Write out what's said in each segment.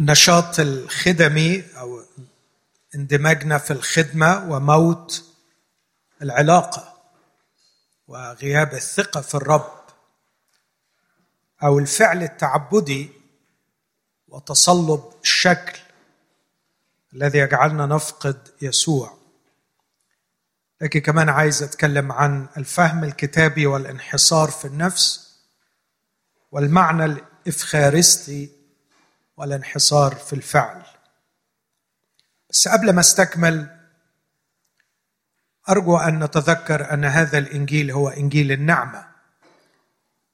النشاط الخدمي أو اندماجنا في الخدمة وموت العلاقة وغياب الثقة في الرب أو الفعل التعبدي وتصلب الشكل الذي يجعلنا نفقد يسوع. لكن كمان عايز أتكلم عن الفهم الكتابي والانحصار في النفس والمعنى الإفخارستي والانحصار في الفعل. بس قبل ما استكمل أرجو أن نتذكر أن هذا الإنجيل هو إنجيل النعمة.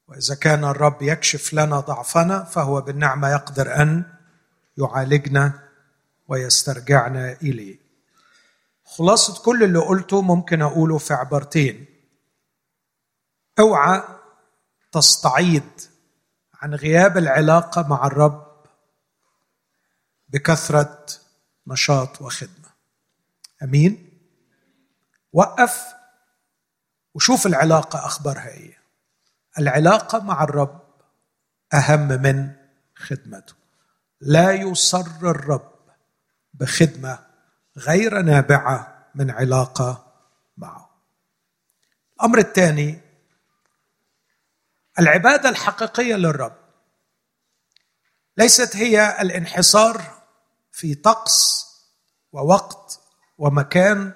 وإذا كان الرب يكشف لنا ضعفنا فهو بالنعمة يقدر أن يعالجنا ويسترجعنا إليه. خلاصة كل اللي قلته ممكن أقوله في عبارتين. أوعى تستعيض عن غياب العلاقة مع الرب بكثرة نشاط وخدمة. أمين؟ وقف وشوف العلاقة أخبارها إيه. العلاقة مع الرب أهم من خدمته. لا يصر الرب بخدمة غير نابعة من علاقة معه. الأمر الثاني العبادة الحقيقية للرب ليست هي الانحصار في طقس ووقت ومكان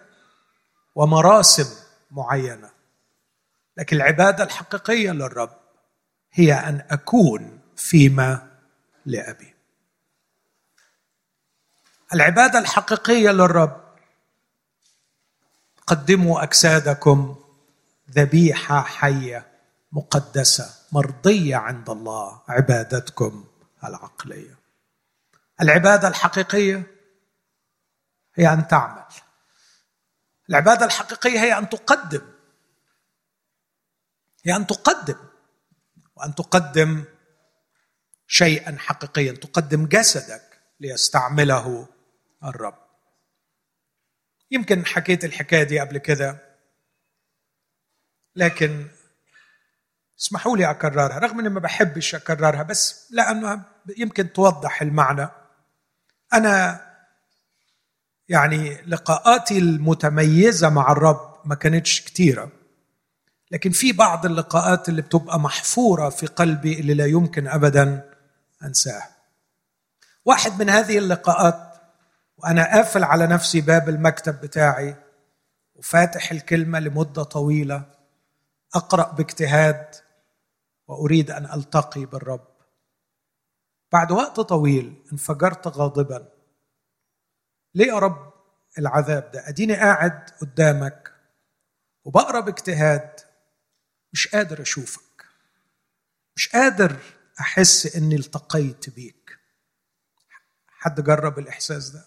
ومراسم معينة. لكن العبادة الحقيقية للرب هي أن أكون فيما لأبي. العبادة الحقيقية للرب قدموا أجسادكم ذبيحة حية مقدسة مرضية عند الله عبادتكم العقلية. العبادة الحقيقية هي أن تعمل. العبادة الحقيقية هي أن تقدم. هي أن تقدم. وأن تقدم شيئا حقيقيا. تقدم جسدك ليستعمله الرب. يمكن حكيت الحكاية دي قبل كده لكن اسمحوا لي أكررها رغم إني ما بحبش أكررها بس لأنها يمكن توضح المعنى. أنا يعني لقاءاتي المتميزة مع الرب ما كانتش كتيرة. لكن في بعض اللقاءات اللي بتبقى محفورة في قلبي اللي لا يمكن ابدا أنساها. واحد من هذه اللقاءات وأنا قافل على نفسي باب المكتب بتاعي وفاتح الكلمة لمدة طويلة أقرأ باجتهاد وأريد أن ألتقي بالرب. بعد وقت طويل انفجرت غاضبا. ليه يا رب العذاب ده؟ أديني قاعد قدامك وبقرأ باجتهاد. مش قادر أشوفك. مش قادر أحس إني التقيت بيك. حد جرب الإحساس ده؟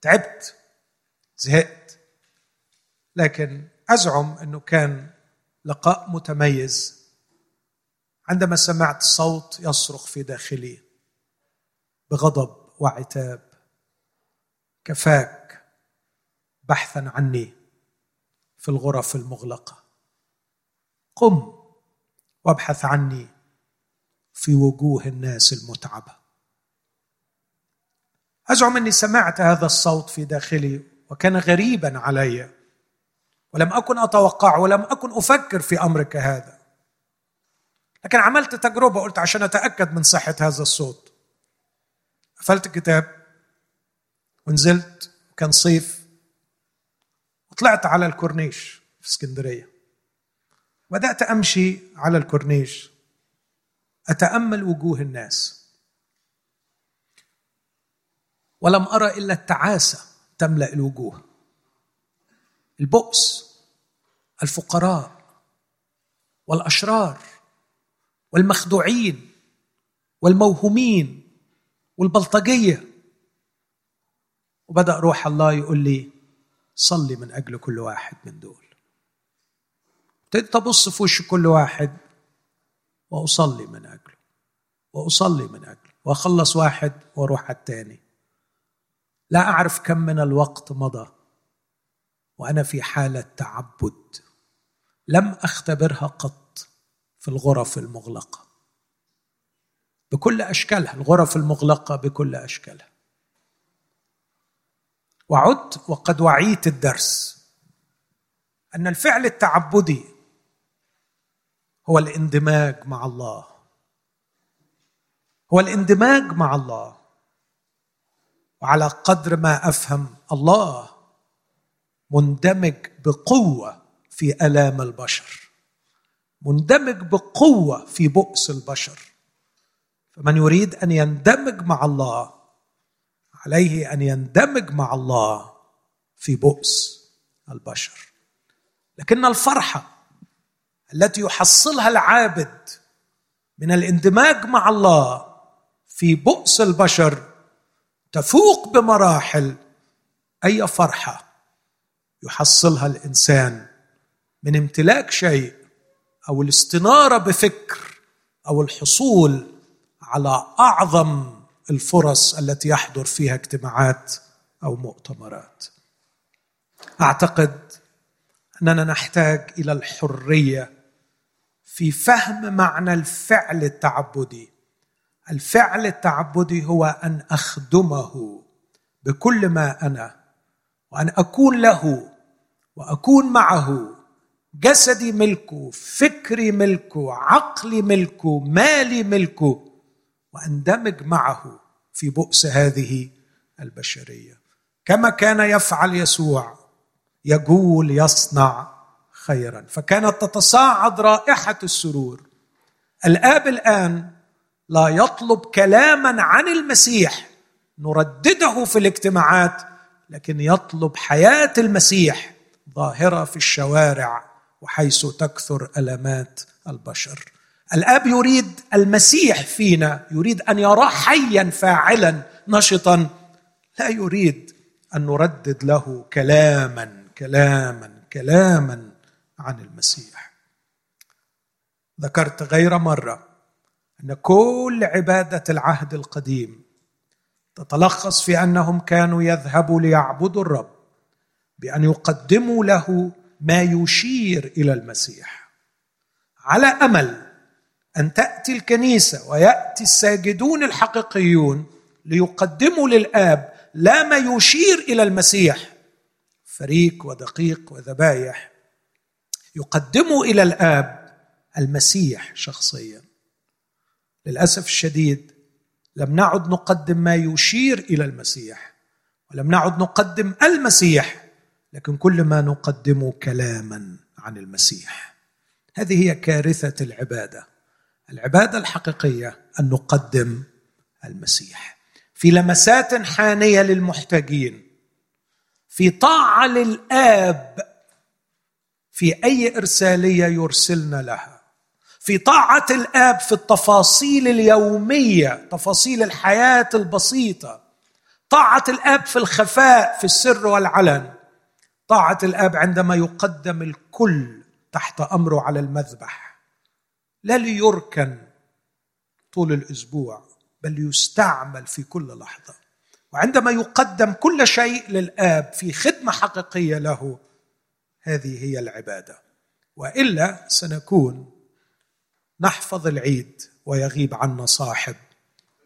تعبت زهقت. لكن أزعم إنه كان لقاء متميز. عندما سمعت صوت يصرخ في داخلي بغضب وعتاب كفاك بحثا عني في الغرف المغلقة. قم وابحث عني في وجوه الناس المتعبة. أزعم أني سمعت هذا الصوت في داخلي وكان غريبا علي ولم أكن أتوقع ولم أكن أفكر في أمر كهذا لكن عملت تجربة قلت عشان أتأكد من صحة هذا الصوت. قفلت كتاب ونزلت كان صيف وطلعت على الكورنيش في اسكندرية. بدأت أمشي على الكورنيش أتأمل وجوه الناس. ولم أرى إلا التعاسة تملأ الوجوه. البؤس الفقراء والأشرار. والمخدوعين والموهومين والبلطجية. وبدأ روح الله يقول لي صلي من أجل كل واحد من دول. ابتديت أبص في وش كل واحد وأصلي من أجله وأصلي من أجله وأخلص واحد وأروح على الثاني لا أعرف كم من الوقت مضى وأنا في حالة تعبد لم أختبرها قط. في الغرف المغلقة. بكل أشكالها الغرف المغلقة بكل أشكالها. وعدت وقد وعيت الدرس. أن الفعل التعبدي هو الاندماج مع الله. هو الاندماج مع الله. وعلى قدر ما أفهم الله مندمج بقوة في آلام البشر. مندمج بقوة في بؤس البشر. فمن يريد أن يندمج مع الله عليه أن يندمج مع الله في بؤس البشر. لكن الفرحة التي يحصلها العابد من الاندماج مع الله في بؤس البشر تفوق بمراحل أي فرحة يحصلها الإنسان من امتلاك شيء أو الاستنارة بفكر أو الحصول على أعظم الفرص التي يحضر فيها اجتماعات أو مؤتمرات. أعتقد أننا نحتاج إلى الحرية في فهم معنى الفعل التعبدي. الفعل التعبدي هو أن أخدمه بكل ما أنا وأن أكون له وأكون معه جسدي ملكه فكري ملكه عقلي ملكه مالي ملكه وأندمج معه في بؤس هذه البشرية. كما كان يفعل يسوع يقول يصنع خيرا. فكانت تتصاعد رائحة السرور. الآب الآن لا يطلب كلاما عن المسيح. نردده في الاجتماعات لكن يطلب حياة المسيح ظاهرة في الشوارع. وحيث تكثر المات البشر. الآب يريد المسيح فينا يريد أن يراه حيا فاعلا نشطا. لا يريد أن نردد له كلاما كلاما كلاما عن المسيح. ذكرت غير مرة أن كل عبادة العهد القديم تتلخص في أنهم كانوا يذهبوا ليعبدوا الرب بأن يقدموا له ما يشير إلى المسيح. على أمل أن تأتي الكنيسة ويأتي الساجدون الحقيقيون ليقدموا للآب لا ما يشير إلى المسيح. فريق ودقيق وذبايح يقدموا إلى الآب المسيح شخصيا. للأسف الشديد لم نعد نقدم ما يشير إلى المسيح ولم نعد نقدم المسيح لكن كل ما نقدمه كلاما عن المسيح. هذه هي كارثة العبادة. العبادة الحقيقية أن نقدم المسيح. في لمسات حانية للمحتاجين في طاعة للآب في أي إرسالية يرسلنا لها في طاعة الآب في التفاصيل اليومية تفاصيل الحياة البسيطة طاعة الآب في الخفاء في السر والعلن. طاعة الآب عندما يقدم الكل تحت أمره على المذبح لا ليركن طول الأسبوع بل يستعمل في كل لحظة. وعندما يقدم كل شيء للآب في خدمة حقيقية له هذه هي العبادة. وإلا سنكون نحفظ العيد ويغيب عنا صاحب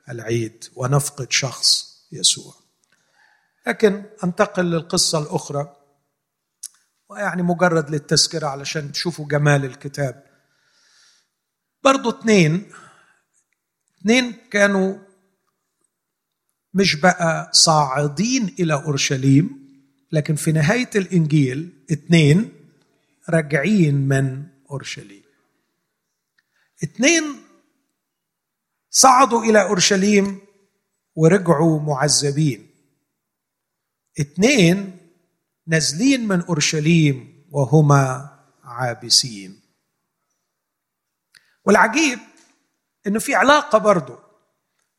العيد ونفقد شخص يسوع. لكن أنتقل للقصة الأخرى. ويعني مجرد للتذكرة علشان تشوفوا جمال الكتاب. برضو اثنين اثنين كانوا مش بقى صاعدين إلى أورشليم لكن في نهاية الإنجيل اثنين راجعين من أورشليم. اثنين صعدوا إلى أورشليم ورجعوا معذبين. اثنين نازلين من أورشليم وهما عابسين. والعجيب إنه في علاقة برضه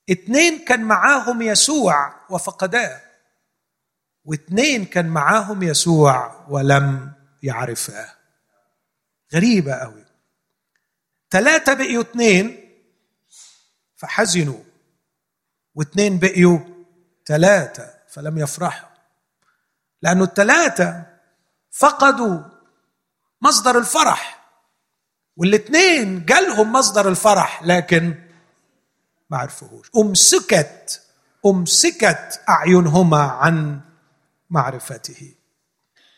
اتنين كان معاهم يسوع وفقداه واتنين كان معاهم يسوع ولم يعرفاه. غريبة قوي ثلاثة بقيوا اتنين فحزنوا. واتنين بقيوا ثلاثة فلم يفرحوا. لأنه الثلاثة فقدوا مصدر الفرح والاثنين جالهم مصدر الفرح لكن ما عرفوهوش. أمسكت أمسكت أعينهما عن معرفته.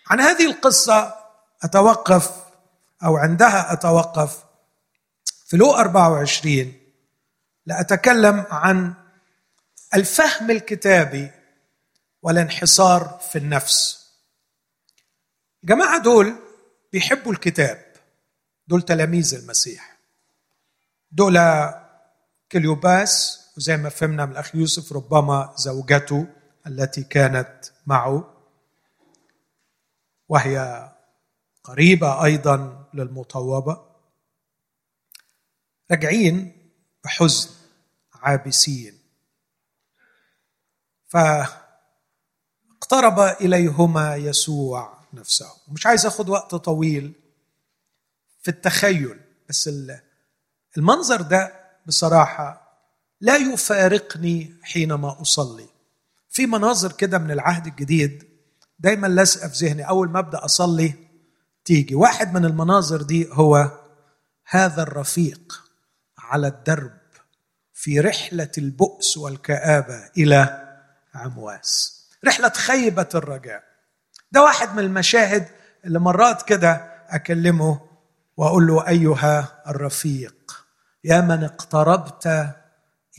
عن هذه القصة أتوقف أو عندها أتوقف في لو 24 لأتكلم عن الفهم الكتابي والانحصار في النفس. الجماعه دول بيحبوا الكتاب. دول تلاميذ المسيح. دول كليوباس وزي ما فهمنا من الأخ يوسف ربما زوجته التي كانت معه. وهي قريبة أيضا للمطوبة. راجعين بحزن عابسين. فاقترب إليهما يسوع نفسه. مش عايز اخذ وقت طويل في التخيل بس المنظر ده بصراحة لا يفارقني حينما أصلي. في مناظر كده من العهد الجديد دايما لازقة في ذهني. أول ما أبدأ أصلي تيجي. واحد من المناظر دي هو هذا الرفيق على الدرب في رحلة البؤس والكآبة إلى عمواس. رحلة خيبة الرجاء. ده واحد من المشاهد اللي مرات كده أكلمه وأقول له أيها الرفيق يا من اقتربت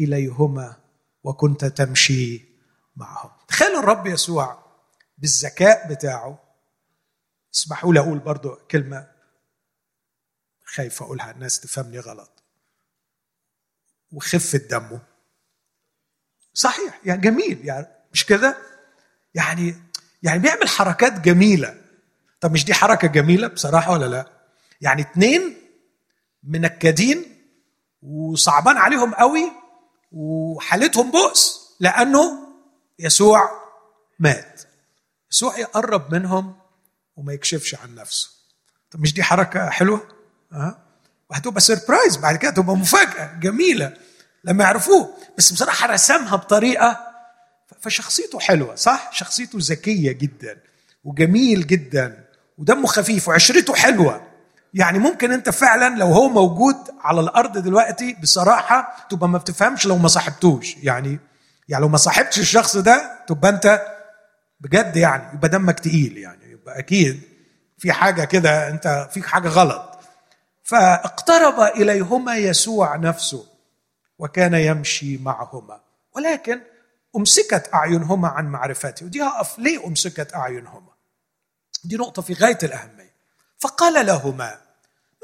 إليهما وكنت تمشي معهم. تخيلوا الرب يسوع بالذكاء بتاعه. اسمحوا لي أقول برضو كلمة خايف أقولها الناس تفهمني غلط. وخفه دمه. صحيح يعني جميل يعني مش كده؟ يعني يعني بيعمل حركات جميلة. طب مش دي حركة جميلة بصراحة ولا لا؟ يعني اتنين منكدين وصعبان عليهم قوي وحالتهم بؤس لأنه يسوع مات. يسوع يقرب منهم وما يكشفش عن نفسه. طب مش دي حركة حلوة؟ أه؟ وهتبقى سربرايز بعد كده تبقى مفاجأة جميلة لما يعرفوه. بس بصراحة رسمها بطريقة فشخصيته حلوة صح؟ شخصيته ذكية جدا وجميل جدا ودمه خفيف وعشرته حلوة. يعني ممكن أنت فعلا لو هو موجود على الأرض دلوقتي بصراحة تبقى ما بتفهمش لو ما صاحبتوش. يعني يعني لو ما صاحبتش الشخص ده تبقى أنت بجد يعني يبقى دمك تقيل يعني. يبقى أكيد في حاجة كده أنت فيك حاجة غلط. فاقترب إليهما يسوع نفسه وكان يمشي معهما. ولكن أمسكت أعينهما عن معرفته ودي هقف ليه أمسكت أعينهما؟ دي نقطة في غاية الأهمية. فقال لهما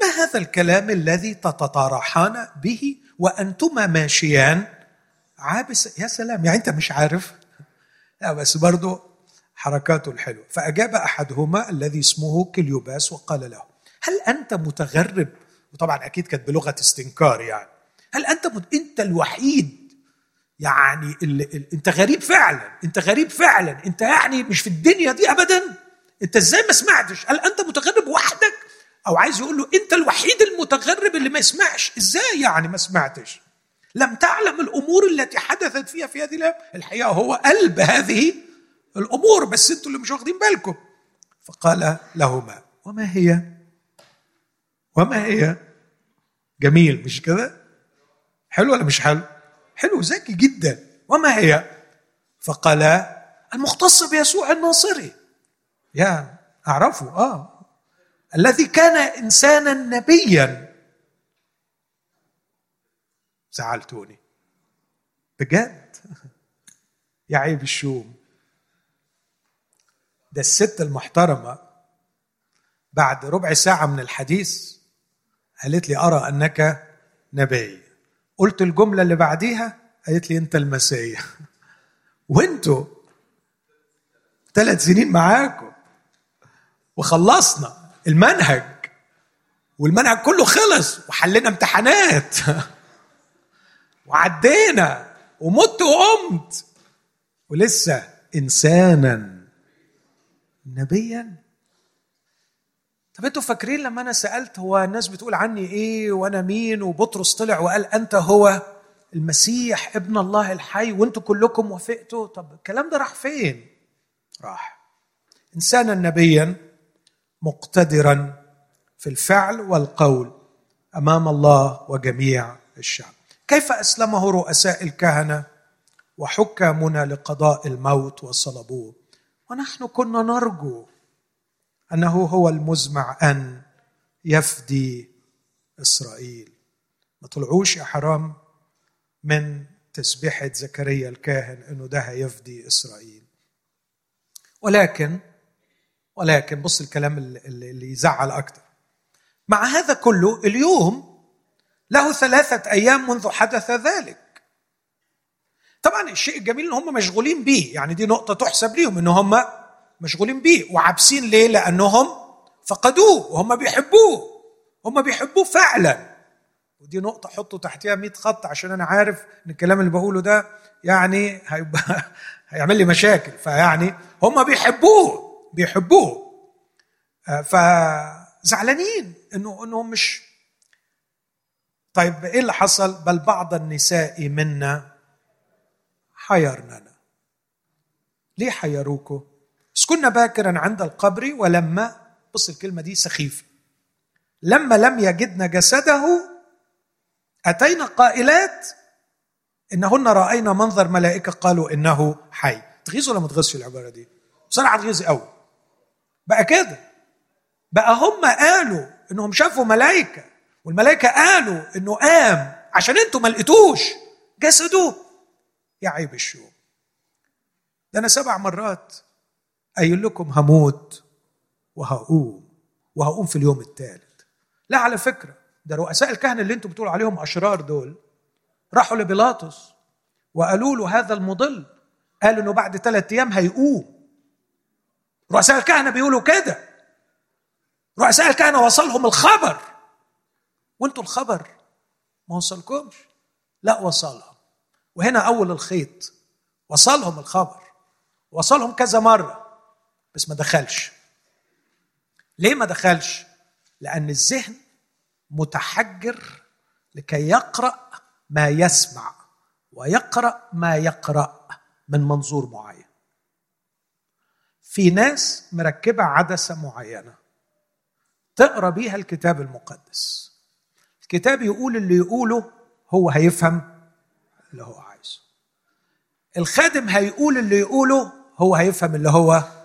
ما هذا الكلام الذي تتطارحان به وأنتما ماشيان؟ عابس يا سلام يعني أنت مش عارف؟ لا بس برضو حركاته الحلوه فأجاب أحدهما الذي اسمه كليوباس وقال له هل أنت متغرب؟ وطبعا أكيد كانت بلغة استنكار يعني. هل أنت مت... أنت الوحيد يعني ال... ال... انت غريب فعلا انت غريب فعلا انت يعني مش في الدنيا دي ابدا. انت إزاي ما سمعتش؟ هل أنت متغرب وحدك؟ أو عايز يقول له أنت الوحيد المتغرب اللي ما يسمعش. إزاي يعني ما سمعتش؟ لم تعلم الأمور التي حدثت فيها في هذه الحقيقة هو قلب هذه الأمور بس أنتوا اللي مش واخدين بالكم. فقال لهما وما هي؟ وما هي؟ جميل مش كده؟ حلو ولا مش حلو؟ حلو ذكي جدا. وما هي؟ فقال المختص بيسوع الناصري. يا أعرفه آه. الذي كان انسانا نبيا. زعلتوني. بجد؟ يا عيب الشوم. ده الست المحترمة بعد ربع ساعة من الحديث قالت لي أرى أنك نبي. قلت الجملة اللي بعديها قالت لي أنت المسيح. وأنتوا ثلاث سنين معاكم. وخلصنا المنهج. والمنهج كله خلص وحلينا امتحانات. وعدينا ومت وقمت. ولسه انسانا نبيا. طب أنتوا فاكرين لما أنا سألت هو الناس بتقول عني إيه وأنا مين وبطرس طلع وقال انت هو المسيح ابن الله الحي وانتوا كلكم وافقتوا؟ طب الكلام ده راح فين؟ راح انسانا نبيا مقتدرا في الفعل والقول امام الله وجميع الشعب. كيف أسلمه رؤساء الكهنة وحكامنا لقضاء الموت وصلبوه؟ ونحن كنا نرجو أنه هو المزمع أن يفدي إسرائيل. ما طلعوش يا حرام من تسبيحة زكريا الكاهن إنه ده هيفدي إسرائيل. ولكن ولكن بص الكلام اللي يزعل أكتر. مع هذا كله اليوم له ثلاثة أيام منذ حدث ذلك. طبعا الشيء الجميل إن هم مشغولين بيه يعني دي نقطة تحسب ليهم إن هم مشغولين بيه وعابسين ليه؟ لأنهم فقدوه وهم بيحبوه هم بيحبوه فعلا. ودي نقطة حطوا تحتها 100 خط عشان أنا عارف إن الكلام اللي بقوله ده يعني هيبقى هيعمل لي مشاكل. فيعني هم بيحبوه بيحبوه. آه، فزعلانين إنه إنهم مش طيب إيه اللي حصل؟ بل بعض النساء منا حيرننا. ليه حيروكوا؟ كنا باكرا عند القبر ولما بص الكلمة دي سخيفة لما لم يجدن جسده أتينا قائلات إنهن رأينا منظر ملائكة قالوا إنه حي. تغيظ ولا ما تغيظش العبارة دي؟ بصراحة تغيظ قوي بقى كده. بقى هم قالوا إنهم شافوا ملائكة والملائكة قالوا إنه قام عشان أنتوا ما لقيتوش جسده. يا عيب الشوم. ده أنا سبع مرات قايل لكم هموت وهقوم وهقوم في اليوم الثالث لا على فكرة ده رؤساء الكهنة اللي أنتم بتقولوا عليهم أشرار دول راحوا لبيلاطس وقالوا له هذا المضل. قال إنه بعد ثلاثة أيام هيقوم. رؤساء الكهنة بيقولوا كده. رؤساء الكهنة وصلهم الخبر. وانتوا الخبر ما وصلكمش. لا وصلهم. وهنا أول الخيط وصلهم الخبر. وصلهم كذا مرة. بس ما دخلش. ليه ما دخلش؟ لأن الذهن متحجر لكي يقرأ ما يسمع ويقرأ ما يقرأ من منظور معين. في ناس مركبة عدسة معينة تقرأ بيها الكتاب المقدس. الكتاب يقول اللي يقوله هو هيفهم اللي هو عايزه. الخادم هيقول اللي يقوله هو هيفهم اللي هو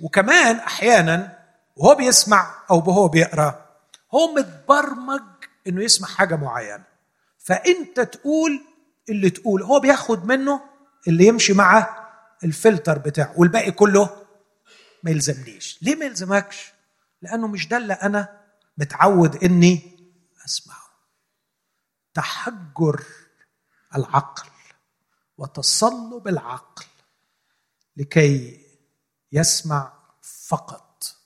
وكمان أحيانا وهو بيسمع أو وهو بيقرأ هو متبرمج إنه يسمع حاجة معينة. فأنت تقول اللي تقول هو بياخد منه اللي يمشي مع الفلتر بتاعه والباقي كله ما يلزمنيش. ليه ما يلزمكش؟ لأنه مش ده اللي أنا متعود إني أسمعه. تحجر العقل وتصلب العقل لكي يسمع فقط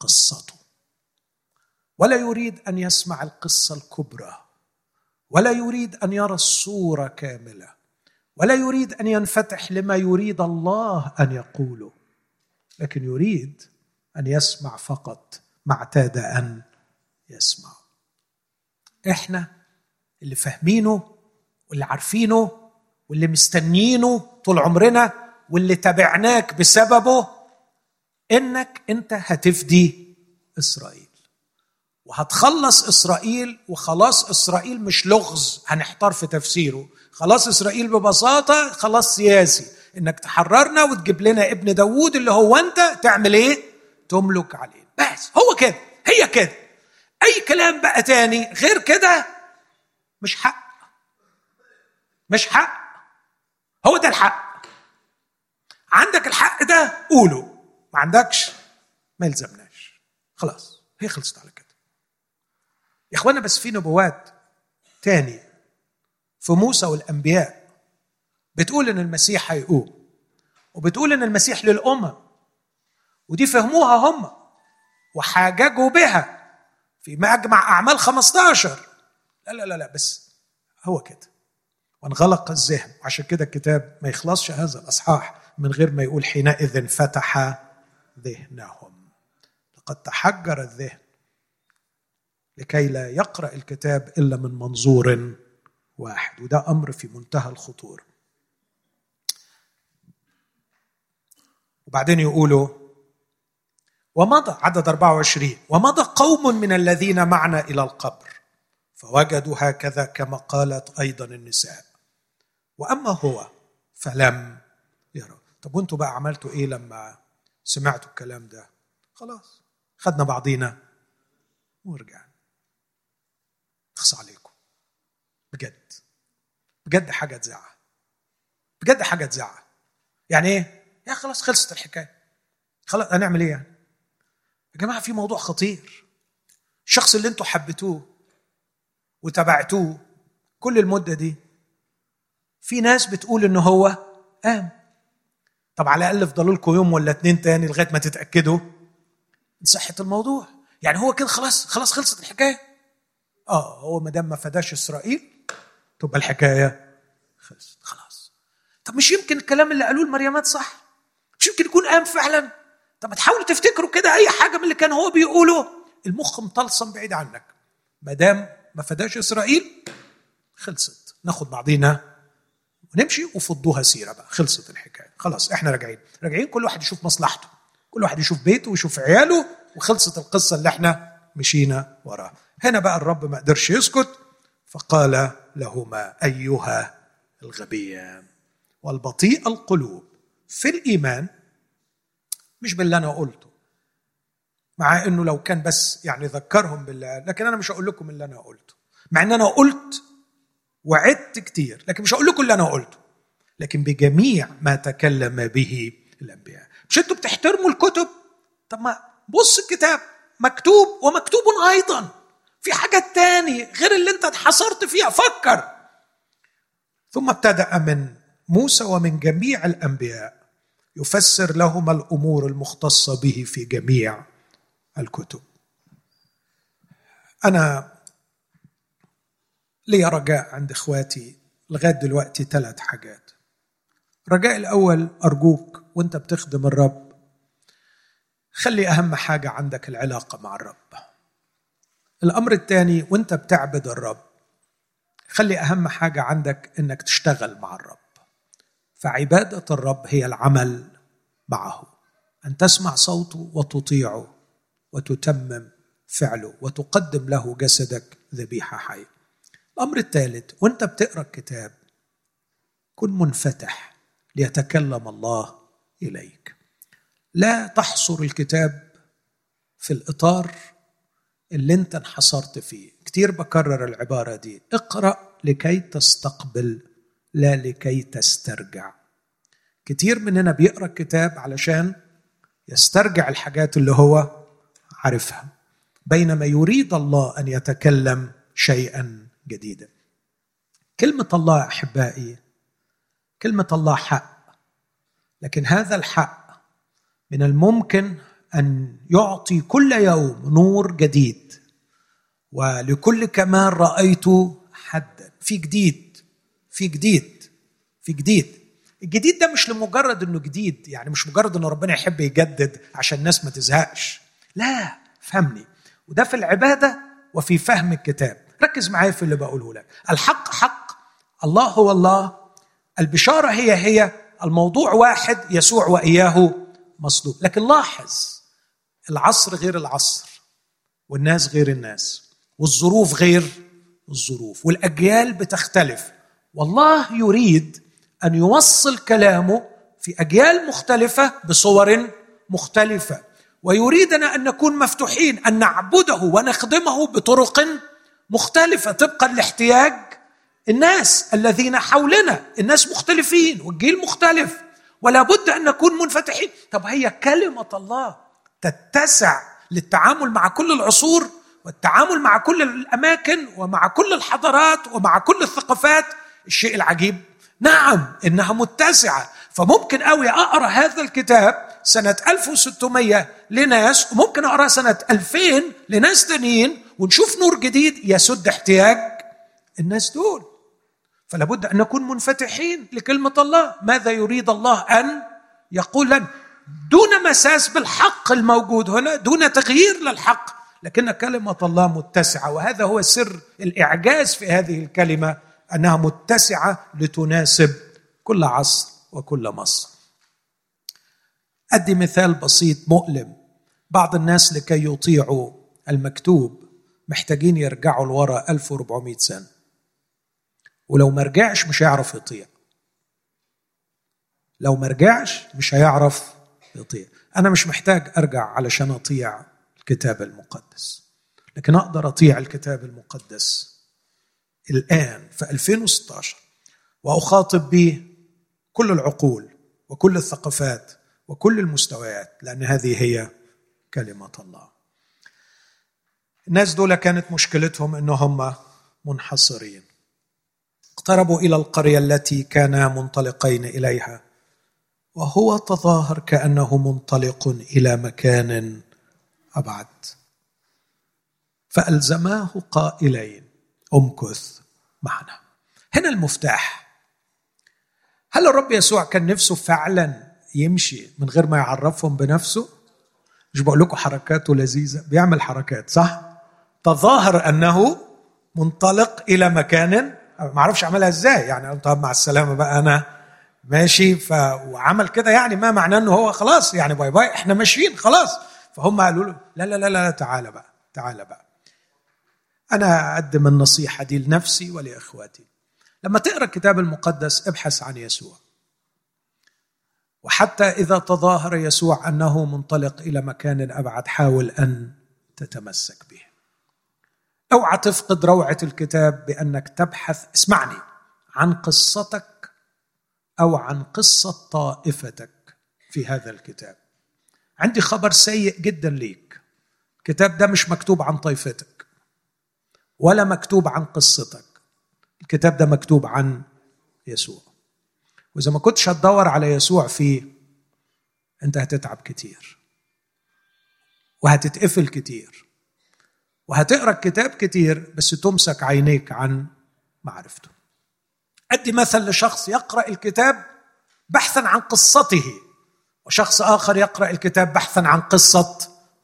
قصته. ولا يريد أن يسمع القصة الكبرى ولا يريد أن يرى الصورة كاملة ولا يريد أن ينفتح لما يريد الله أن يقوله لكن يريد أن يسمع فقط ما اعتاد أن يسمع. إحنا اللي فاهمينه واللي عارفينه واللي مستنيينه طول عمرنا واللي تبعناك بسببه إنك أنت هتفدي إسرائيل. وهتخلص إسرائيل وخلاص إسرائيل مش لغز هنحتار في تفسيره. خلاص إسرائيل ببساطة خلاص سياسي. إنك تحررنا وتجيب لنا ابن داوود اللي هو أنت تعمل إيه؟ تملك عليه. بس هو كده هي كده. أي كلام بقى تاني غير كده؟ مش حق. مش حق. هو ده الحق. عندك الحق ده؟ قوله. ما عندكش ما يلزمناش. خلاص هي خلصت على كده. يا إخوانا بس في نبوات تاني في موسى والأنبياء بتقول إن المسيح هيقوم وبتقول إن المسيح للأمم ودي فهموها هم وحاججوا بها في مجمع أعمال 15 لا لا لا لا بس هو كده. وانغلق الذهن وعشان كده الكتاب ما يخلصش هذا الأصحاح من غير ما يقول حينئذ فتح ذهنهم. لقد تحجر الذهن لكي لا يقرأ الكتاب إلا من منظور واحد وده أمر في منتهى الخطوره وبعدين يقولوا ومضى عدد 24 ومضى قوم من الذين معنا إلى القبر فوجدوا هكذا كما قالت أيضا النساء. وأما هو فلم يرى طب وأنتوا بقى عملتوا إيه لما سمعتوا الكلام ده. خلاص خدنا بعضينا ورجعنا. اخص عليكم. بجد. بجد حاجة تزعل. بجد حاجة تزعل. يعني إيه؟ يا خلاص خلصت الحكاية. خلاص هنعمل إيه يعني؟ يا جماعة في موضوع خطير. الشخص اللي أنتوا حبيتوه وتبعتوه كل المدة دي في ناس بتقول إن هو قام طب على الأقل فضلوا لكم يوم ولا اتنين تاني لغاية ما تتأكدوا. من صحة الموضوع. يعني هو كده خلاص خلاص خلصت الحكاية. آه هو ما دام ما فداش إسرائيل تبقى الحكاية خلصت. خلاص. طب مش يمكن الكلام اللي قالوه المريمات صح؟ مش يمكن يكون قام فعلا؟ طب ما تحاولوا تفتكروا كده أي حاجة من اللي كان هو بيقوله. المخ مطلسم بعيد عنك. ما دام ما فداش إسرائيل خلصت. ناخد بعضينا. ونمشي وفضوها سيرة بقى. خلصت الحكاية. خلاص إحنا راجعين. راجعين كل واحد يشوف مصلحته. كل واحد يشوف بيته ويشوف عياله وخلصت القصة اللي إحنا مشينا وراها. هنا بقى الرب ما قدرش يسكت فقال لهما أيها الغبيان والبطيء القلوب في الإيمان مش باللي أنا قلته مع إنه لو كان بس يعني ذكرهم بالله لكن أنا مش هقول لكم اللي أنا قلته. مع إن أنا قلت وعدت كتير لكن مش هقول لكم اللي أنا قلته لكن بجميع ما تكلم به الأنبياء. مش أنتوا بتحترموا الكتب؟ طب ما بص الكتاب مكتوب ومكتوب أيضا. في حاجة تاني غير اللي أنت اتحصرت فيها فكر. ثم ابتدأ من موسى ومن جميع الأنبياء يفسر لهما الأمور المختصة به في جميع الكتب. أنا لي رجاء عند إخواتي لغاية دلوقتي ثلاث حاجات. الرجاء الأول أرجوك وأنت بتخدم الرب خلي أهم حاجة عندك العلاقة مع الرب. الأمر الثاني وأنت بتعبد الرب خلي أهم حاجة عندك إنك تشتغل مع الرب. فعبادة الرب هي العمل معه. أن تسمع صوته وتطيعه وتتمم فعله وتقدم له جسدك ذبيحة حية. الأمر الثالث وأنت بتقرأ الكتاب كن منفتح ليتكلم الله إليك. لا تحصر الكتاب في الإطار اللي أنت انحصرت فيه. كتير بكرر العبارة دي. اقرأ لكي تستقبل لا لكي تسترجع. كتير مننا بيقرأ الكتاب علشان يسترجع الحاجات اللي هو عارفها. بينما يريد الله أن يتكلم شيئا. جديدا كلمة الله أحبائي كلمة الله حق. لكن هذا الحق من الممكن أن يعطي كل يوم نور جديد. ولكل كمال رأيت حدا. في جديد في جديد في جديد. الجديد ده مش لمجرد إنه جديد يعني مش مجرد ان ربنا يحب يجدد عشان الناس ما تزهقش. لا فهمني. وده في العبادة وفي فهم الكتاب. ركز معايا في اللي بقوله لك. الحق حق الله هو الله. البشارة هي هي الموضوع واحد يسوع وإياه مصلوب لكن لاحظ العصر غير العصر والناس غير الناس والظروف غير الظروف والأجيال بتختلف. والله يريد أن يوصل كلامه في أجيال مختلفة بصور مختلفة. ويريدنا أن نكون مفتوحين أن نعبده ونخدمه بطرق مختلفة طبقا لاحتياج الناس الذين حولنا. الناس مختلفين والجيل مختلف ولا بد أن نكون منفتحين. طب هي كلمة الله تتسع للتعامل مع كل العصور والتعامل مع كل الأماكن ومع كل الحضارات ومع كل الثقافات؟ الشيء العجيب. نعم إنها متسعة. فممكن قوي أقرأ هذا الكتاب سنة 1600 لناس وممكن أقرأ سنة 2000 لناس تانيين ونشوف نور جديد يسد احتياج الناس دول. فلا بد أن نكون منفتحين لكلمة الله. ماذا يريد الله أن يقول لنا؟ دون مساس بالحق الموجود هنا دون تغيير للحق. لكن كلمة الله متسعة وهذا هو سر الإعجاز في هذه الكلمة أنها متسعة لتناسب كل عصر وكل مصر. أدي مثال بسيط مؤلم. بعض الناس لكي يطيعوا المكتوب محتاجين يرجعوا لورا 1400 سنة. ولو ما رجعش مش هيعرف يطيع. لو ما رجعش مش هيعرف يطيع. أنا مش محتاج أرجع علشان أطيع الكتاب المقدس. لكن أقدر أطيع الكتاب المقدس الآن في 2016 وأخاطب به كل العقول وكل الثقافات وكل المستويات لأن هذه هي كلمة الله. الناس دول كانت مشكلتهم أنهم منحصرين. اقتربوا إلى القرية التي كانا منطلقين إليها وهو تظاهر كأنه منطلق إلى مكان أبعد. فألزماه قائلين امكث معنا. هنا المفتاح. هل الرب يسوع كان نفسه فعلا يمشي من غير ما يعرفهم بنفسه؟ مش بقول لكم حركاته لذيذة بيعمل حركات صح؟ تظاهر أنه منطلق إلى مكان ما أعرفش اعملها إزاي. يعني طب مع السلامة بقى أنا ماشي ف وعمل كده يعني ما معناه إنه هو خلاص يعني باي باي إحنا ماشيين خلاص. فهم قالوا له لا لا لا لا تعالى بقى تعالى بقى. أنا أقدم النصيحة دي لنفسي ولإخواتي. لما تقرأ الكتاب المقدس ابحث عن يسوع. وحتى إذا تظاهر يسوع أنه منطلق إلى مكان أبعد حاول أن تتمسك به. اوعى تفقد روعة الكتاب بأنك تبحث اسمعني عن قصتك أو عن قصة طائفتك في هذا الكتاب. عندي خبر سيء جدا ليك. الكتاب ده مش مكتوب عن طائفتك ولا مكتوب عن قصتك. الكتاب ده مكتوب عن يسوع. وإذا ما كنتش هتدور على يسوع فيه أنت هتتعب كتير وهتتقفل كتير. وهتقرأ الكتاب كتير بس تمسك عينيك عن معرفته. أدي مثل لشخص يقرأ الكتاب بحثا عن قصته وشخص آخر يقرأ الكتاب بحثا عن قصة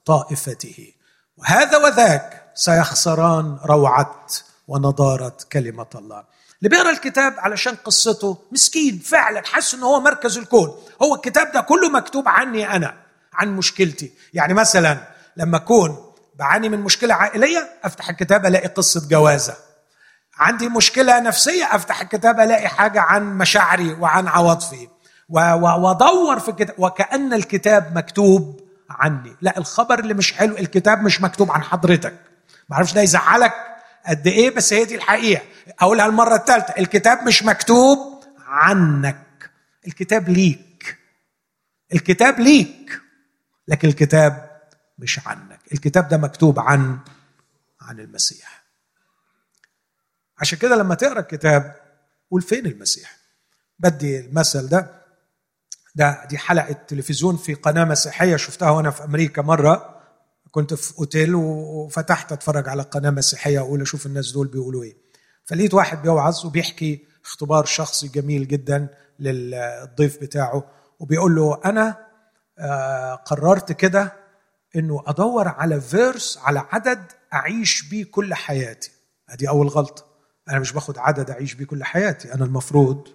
طائفته. وهذا وذاك سيخسران روعة ونضارة كلمة الله. اللي بيقرأ الكتاب علشان قصته مسكين فعلا حاسس ان هو مركز الكون. هو الكتاب ده كله مكتوب عني أنا عن مشكلتي. يعني مثلا لما أكون بعاني من مشكلة عائلية أفتح الكتاب ألاقي قصة جوازة. عندي مشكلة نفسية أفتح الكتاب ألاقي حاجة عن مشاعري وعن عواطفي. وأدور في الكتاب وكأن الكتاب مكتوب عني. لا الخبر اللي مش حلو الكتاب مش مكتوب عن حضرتك. معرفش ده يزعلك قد إيه بس هي دي الحقيقة. أقولها المرة الثالثه الكتاب مش مكتوب عنك. الكتاب ليك. الكتاب ليك. لكن الكتاب مش عنك. الكتاب ده مكتوب عن عن المسيح. عشان كده لما تقرأ الكتاب قول فين المسيح. بدي المثل ده. ده دي حلقة تلفزيون في قناة مسيحية شفتها وأنا في أمريكا مرة. كنت في أوتيل وفتحت أتفرج على قناة مسيحية أقول أشوف الناس دول بيقولوا إيه. فلقيت واحد بيوعظ وبيحكي اختبار شخصي جميل جدا للضيف بتاعه وبيقول له أنا آه، قررت كده إنه أدور على فيرس على عدد أعيش بيه كل حياتي. ادي أول غلطة. أنا مش باخد عدد أعيش بيه كل حياتي. أنا المفروض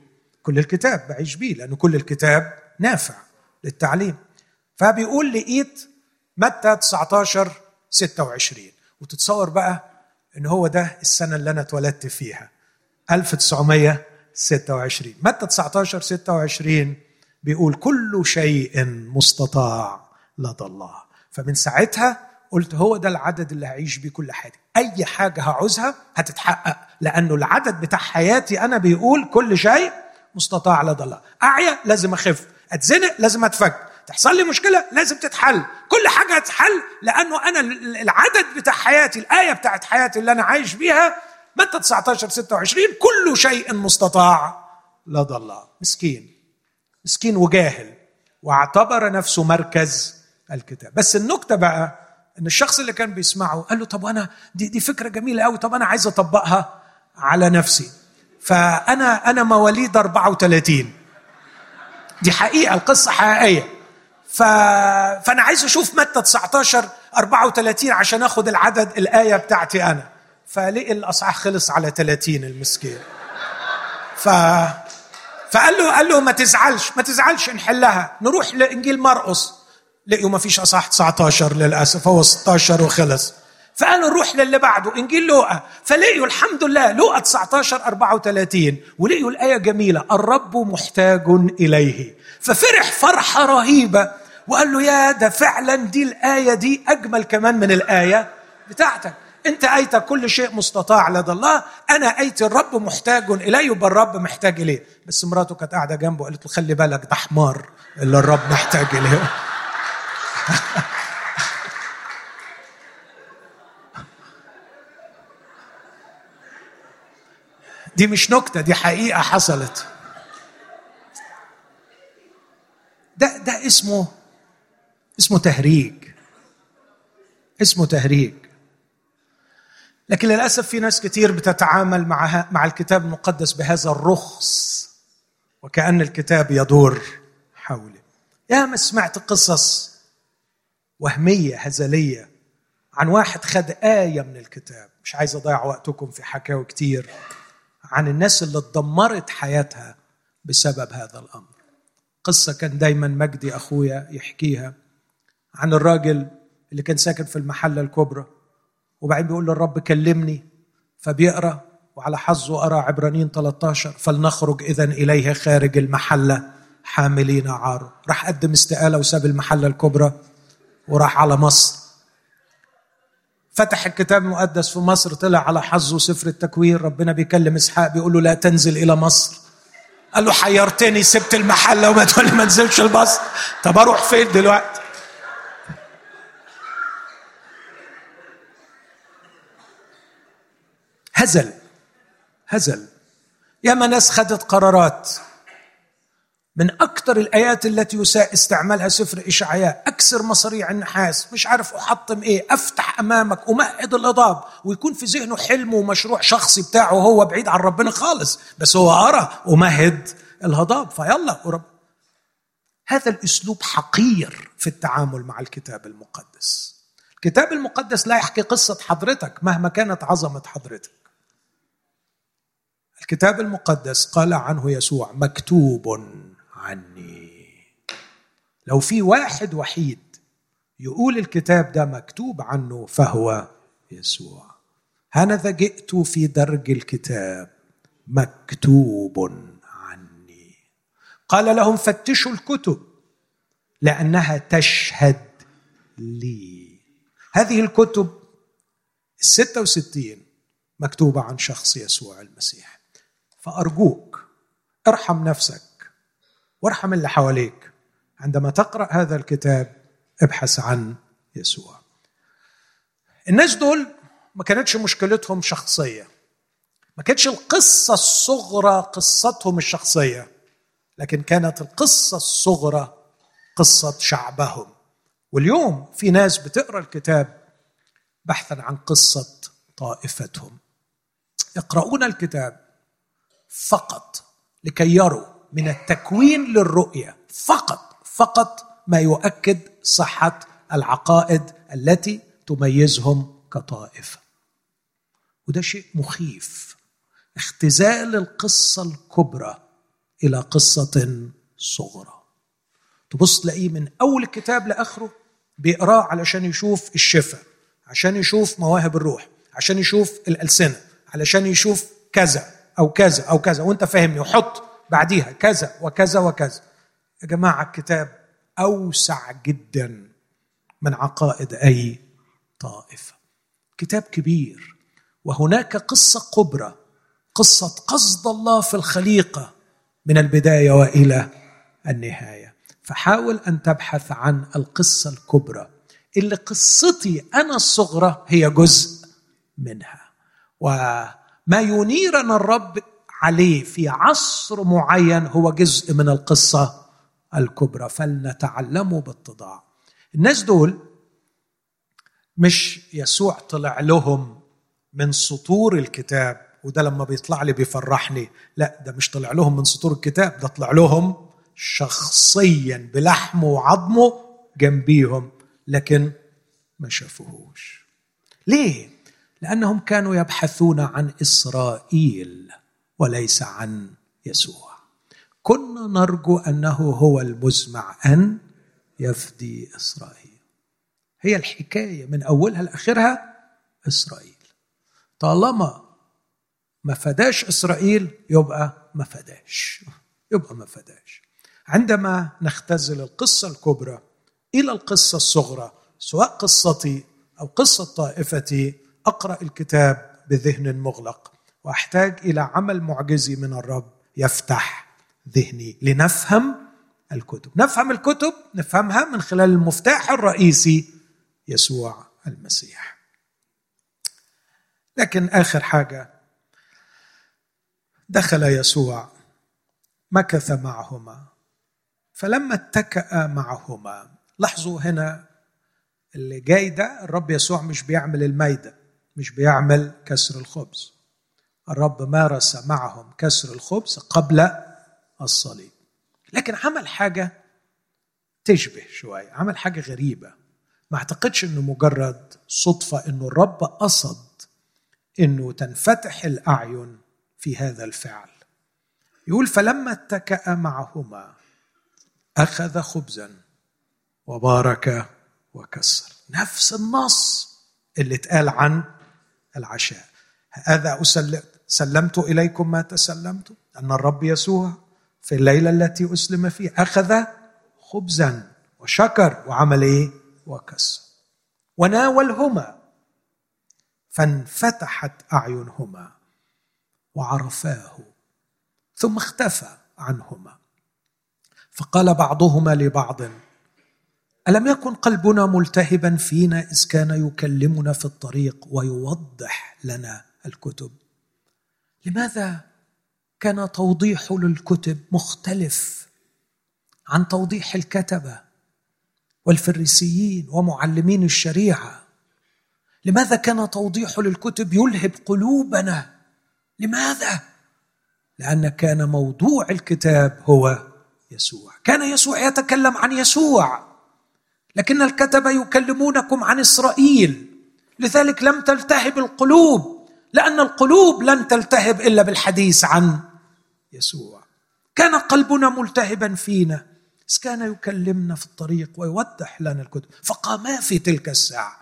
كل الكتاب بعيش بيه لأنه كل الكتاب نافع للتعليم. فبيقول لقيت متى 19 26 وتتصور بقى إن هو ده السنة اللي أنا اتولدت فيها. 1926 متى 19 26 بيقول كل شيء مستطاع لدى الله. فمن ساعتها قلت هو ده العدد اللي هعيش بيه كل حاجة أي حاجة هعوزها هتتحقق لأنه العدد بتاع حياتي أنا بيقول كل شيء مستطاع لدى الله أعيا لازم أخف أتزنق لازم أتفك تحصل لي مشكلة لازم تتحل. كل حاجة هتتحل لأنه أنا العدد بتاع حياتي الآية بتاعت حياتي اللي أنا عايش بيها متى 19 26 كل شيء مستطاع لدى الله مسكين. مسكين وجاهل. واعتبر نفسه مركز الكتاب. بس النكتة بقى إن الشخص اللي كان بيسمعه قال له طب أنا دي دي فكرة جميلة قوي طب أنا عايز أطبقها على نفسي. فأنا أنا مواليد 34 دي حقيقة القصة حقيقية. ف... فأنا عايز أشوف متى 19 34 عشان آخد العدد الآية بتاعتي أنا. فلقي الأصحاح خلص على 30 المسكين. ف فقال له قال له ما تزعلش ما تزعلش نحلها نروح لإنجيل مرقس. لقيوا ما فيش أصحاح 19 للأسف هو 16 وخلص. فقالوا نروح للي بعده إنجيل لوقا. فلقيوا الحمد لله لوقا 19 34 ولقيوا الآية جميلة الرب محتاج إليه. ففرح فرحة رهيبة وقال له يا ده فعلا دي الآية دي أجمل كمان من الآية بتاعتك. أنت أيتك كل شيء مستطاع لدى الله أنا ايتي الرب محتاج اليه يبقى الرب محتاج إليه. بس مراته كانت قاعدة جنبه قالت له خلي بالك ده حمار اللي الرب محتاج إليه. دي مش نكتة دي حقيقة حصلت. ده ده اسمه اسمه تهريج. اسمه تهريج. لكن للأسف في ناس كتير بتتعامل مع مع الكتاب المقدس بهذا الرخص وكأن الكتاب يدور حوله يا ما سمعت قصص وهمية هزلية عن واحد خد آية من الكتاب. مش عايز أضيع وقتكم في حكاوي كتير عن الناس اللي اتدمرت حياتها بسبب هذا الأمر. قصة كان دايما مجدي أخويا يحكيها عن الراجل اللي كان ساكن في المحلة الكبرى وبعدين بيقول للرب كلمني فبيقرأ وعلى حظه أرى عبرانيين 13 فلنخرج إذا إليه خارج المحلة حاملين عاره راح قدم استقالة وساب المحلة الكبرى. وراح على مصر. فتح الكتاب المقدس في مصر طلع على حظه سفر التكوين ربنا بيكلم إسحاق بيقول له لا تنزل إلى مصر. قال له حيرتني سبت المحلة وما تقول ما انزلش مصر طب أروح فين دلوقتي؟ هزل هزل. ياما ناس خدت قرارات. من أكثر الآيات التي يساء استعمالها سفر إشعياء. أكسر مصاريع النحاس. مش عارف أحطم إيه. أفتح أمامك. أمهد الإضاب. ويكون في ذهنه حلم ومشروع شخصي بتاعه هو بعيد عن ربنا خالص. بس هو أرى. أمهد الهضاب. فيلا. ورب. هذا الأسلوب حقير في التعامل مع الكتاب المقدس. الكتاب المقدس لا يحكي قصة حضرتك مهما كانت عظمة حضرتك. الكتاب المقدس قال عنه يسوع مكتوب. عني. لو في واحد وحيد يقول الكتاب ده مكتوب عنه فهو يسوع. هنذا جئت في درج الكتاب مكتوب عني. قال لهم فتشوا الكتب لأنها تشهد لي. هذه الكتب الستة وستين مكتوبة عن شخص يسوع المسيح. فأرجوك ارحم نفسك وارحم اللي حواليك. عندما تقرأ هذا الكتاب ابحث عن يسوع. الناس دول ما كانتش مشكلتهم شخصية. ما كانتش القصة الصغرى قصتهم الشخصية لكن كانت القصة الصغرى قصة شعبهم. واليوم في ناس بتقرأ الكتاب بحثا عن قصة طائفتهم. يقرؤون الكتاب فقط لكي يروا من التكوين للرؤية فقط فقط ما يؤكد صحة العقائد التي تميزهم كطائفة. وده شيء مخيف. اختزال القصة الكبرى إلى قصة صغرى. تبص تلاقيه من أول الكتاب لآخره بيقراه علشان يشوف الشفاء عشان يشوف مواهب الروح عشان يشوف الألسنة علشان يشوف كذا أو كذا أو كذا وأنت فاهمني وحط بعديها كذا وكذا وكذا. يا جماعة الكتاب أوسع جدا من عقائد أي طائفة. كتاب كبير وهناك قصة كبرى قصة قصد الله في الخليقة من البداية وإلى النهاية. فحاول أن تبحث عن القصة الكبرى اللي قصتي أنا الصغرى هي جزء منها. وما ينيرنا الرب عليه في عصر معين هو جزء من القصة الكبرى. فلنتعلمه باتضاع الناس دول مش يسوع طلع لهم من سطور الكتاب وده لما بيطلع لي بيفرحني. لا ده مش طلع لهم من سطور الكتاب ده طلع لهم شخصيا بلحمه وعظمه جنبيهم لكن ما شافوهوش. ليه؟ لأنهم كانوا يبحثون عن إسرائيل. وليس عن يسوع. كنا نرجو أنه هو المزمع أن يفدي إسرائيل. هي الحكاية من أولها لآخرها إسرائيل. طالما ما فداش إسرائيل يبقى ما فداش. يبقى ما فداش. عندما نختزل القصة الكبرى إلى القصة الصغرى سواء قصتي أو قصة طائفتي أقرأ الكتاب بذهن مغلق. واحتاج إلى عمل معجزي من الرب يفتح ذهني لنفهم الكتب. نفهم الكتب نفهمها من خلال المفتاح الرئيسي يسوع المسيح. لكن آخر حاجة دخل يسوع مكث معهما. فلما اتكأ معهما لاحظوا هنا اللي جاي ده الرب يسوع مش بيعمل الميدة مش بيعمل كسر الخبز. الرب مارس معهم كسر الخبز قبل الصليب. لكن عمل حاجة تشبه شوية عمل حاجة غريبة. ما اعتقدش إنه مجرد صدفة إنه الرب قصد إنه تنفتح الأعين في هذا الفعل. يقول فلما اتكأ معهما أخذ خبزا وبارك وكسر. نفس النص اللي اتقال عن العشاء. هذا سلمت إليكم ما تسلمت. أن الرب يسوع في الليلة التي أسلم فيها أخذ خبزا وشكر وعمل إيه؟ وكسر وناولهما. فانفتحت أعينهما وعرفاه. ثم اختفى عنهما. فقال بعضهما لبعض ألم يكن قلبنا ملتهبا فينا إذ كان يكلمنا في الطريق ويوضح لنا الكتب؟ لماذا كان توضيحه للكتب مختلف عن توضيح الكتبة والفريسيين ومعلمين الشريعة؟ لماذا كان توضيحه للكتب يلهب قلوبنا؟ لماذا؟ لأن كان موضوع الكتاب هو يسوع. كان يسوع يتكلم عن يسوع لكن الكتبه يكلمونكم عن إسرائيل لذلك لم تلتهب القلوب. لأن القلوب لن تلتهب إلا بالحديث عن يسوع. كان قلبنا ملتهبا فينا. إذ كان يكلمنا في الطريق ويوضح لنا الكتب. فقاما في تلك الساعة.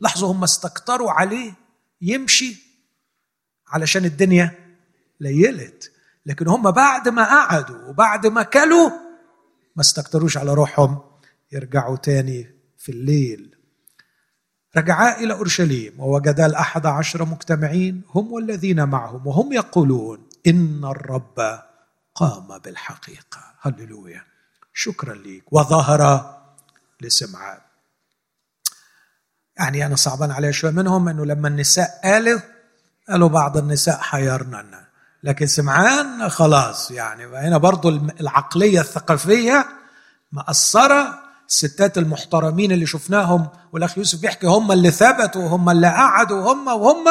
لاحظوا هم استكتروا عليه يمشي علشان الدنيا ليلت. لكن هم بعد ما قعدوا وبعد ما كلوا ما استكتروش على روحهم يرجعوا تاني في الليل. رجعا إلى أورشليم ووجدا الأحد عشر مجتمعين هم والذين معهم وهم يقولون إن الرب قام بالحقيقة. هللويا. شكرا ليك. وظهر لسمعان يعني أنا صعبان علي شوية. منهم أنه لما النساء قالوا قالوا بعض النساء حيرنا. لكن سمعان خلاص يعني. هنا برضو العقلية الثقافية مأثرة. الستات المحترمين اللي شفناهم والأخ يوسف بيحكي هم اللي ثبتوا وهم اللي قعدوا هم وهم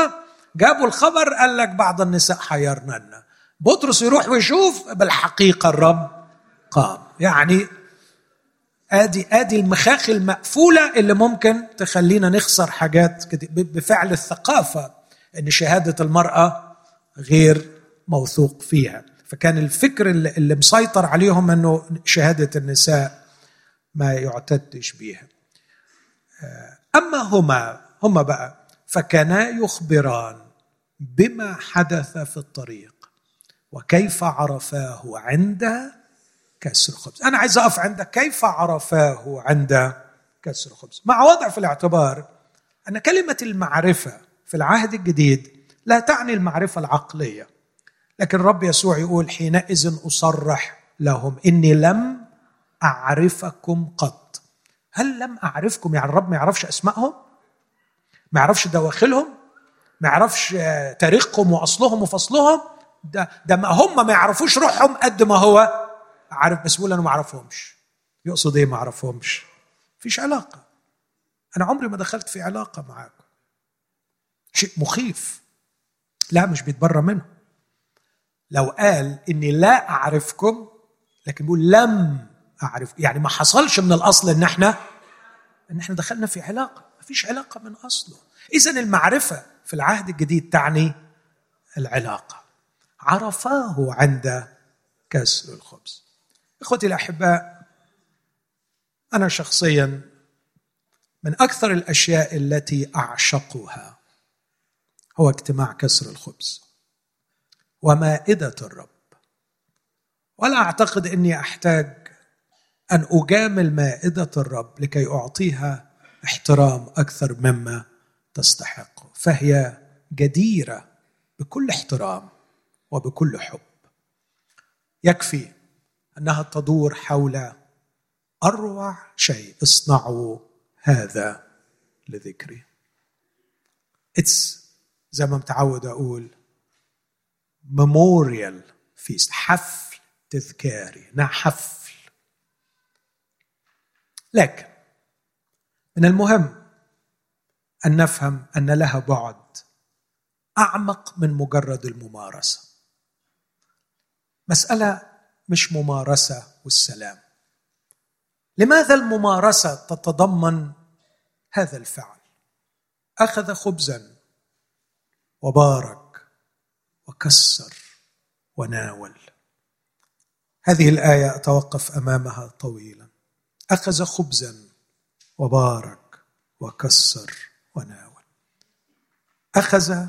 جابوا الخبر قال لك بعض النساء حيرنا بطرس يروح ويشوف بالحقيقة الرب قام. يعني آدي آدي المخاخ المقفولة اللي ممكن تخلينا نخسر حاجات بفعل الثقافة إن شهادة المرأة غير موثوق فيها. فكان الفكر اللي مسيطر عليهم إنه شهادة النساء ما يعتدش بيها. أما هما هما بقى فكانا يخبران بما حدث في الطريق وكيف عرفاه عند كسر الخبز. أنا عايز أقف عند كيف عرفاه عند كسر الخبز. مع وضع في الاعتبار أن كلمة المعرفة في العهد الجديد لا تعني المعرفة العقلية لكن الرب يسوع يقول حينئذ أصرح لهم إني لم أعرفكم قط. هل لم أعرفكم؟ يعني الرب ما يعرفش أسمائهم؟ ما يعرفش دواخلهم؟ ما يعرفش تاريخهم وأصلهم وفصلهم؟ ده, ده ما هم ما يعرفوش روحهم قد ما هو عارف بس بقول أنا ما أعرفهمش. يقصد إيه ما أعرفهمش؟ فيش علاقة. أنا عمري ما دخلت في علاقة معاكم. شيء مخيف. لا مش بيتبرى منه. لو قال إني لا أعرفكم لكن بيقول لم أعرف. يعني ما حصلش من الأصل إن إحنا إن إحنا دخلنا في علاقة. ما فيش علاقة من أصله. اذا المعرفة في العهد الجديد تعني العلاقة. عرفاه عند كسر الخبز. إخوتي الأحباء أنا شخصيا من أكثر الأشياء التي أعشقها هو اجتماع كسر الخبز. ومائدة الرب. ولا أعتقد إني أحتاج أن أجامل مائدة الرب لكي أعطيها احترام أكثر مما تستحق. فهي جديرة بكل احترام وبكل حب. يكفي أنها تدور حول أروع شيء. اصنعوا هذا لذكري. it's زي ما متعود أقول memorial فيست حفل تذكاري. نعم حفل. لكن من المهم أن نفهم أن لها بعد أعمق من مجرد الممارسة. مسألة مش ممارسة والسلام. لماذا الممارسة تتضمن هذا الفعل؟ أخذ خبزا وبارك وكسر وناول. هذه الآية أتوقف أمامها طويلا. أخذ خبزا وبارك وكسر وناول. أخذ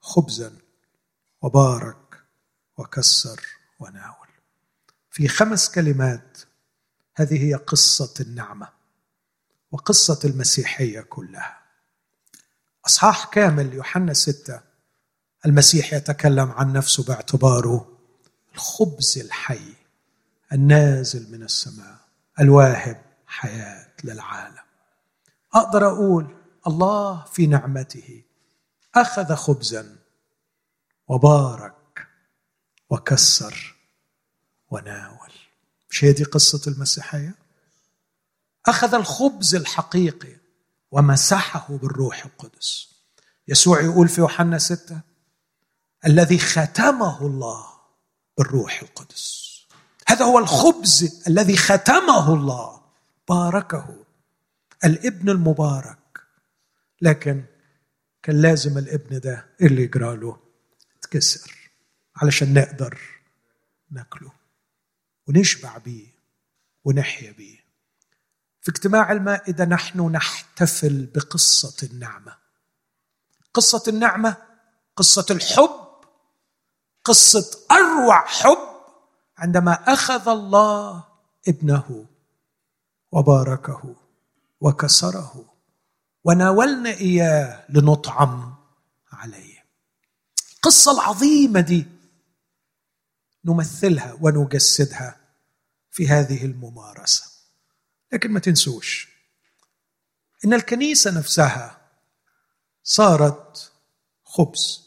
خبزا وبارك وكسر وناول. في خمس كلمات هذه هي قصة النعمة وقصة المسيحية كلها. أصحاح كامل يوحنا ستة المسيح يتكلم عن نفسه باعتباره الخبز الحي النازل من السماء. الواهب حياة للعالم. أقدر أقول الله في نعمته. أخذ خبزا وبارك وكسر وناول. مش هي دي قصة المسيحية؟ أخذ الخبز الحقيقي ومسحه بالروح القدس. يسوع يقول في يوحنا ستة الذي ختمه الله بالروح القدس. هذا هو الخبز الذي ختمه الله. باركه. الابن المبارك. لكن كان لازم الابن ده اللي يجرى له. تكسر علشان نقدر ناكله. ونشبع بيه. ونحيا بيه. في اجتماع المائدة نحن نحتفل بقصة النعمة. قصة النعمة قصة الحب. قصة أروع حب عندما أخذ الله ابنه وباركه وكسره وناولنا إياه لنطعم عليه. القصة العظيمة دي نمثلها ونجسدها في هذه الممارسة. لكن ما تنسوش إن الكنيسة نفسها صارت خبز.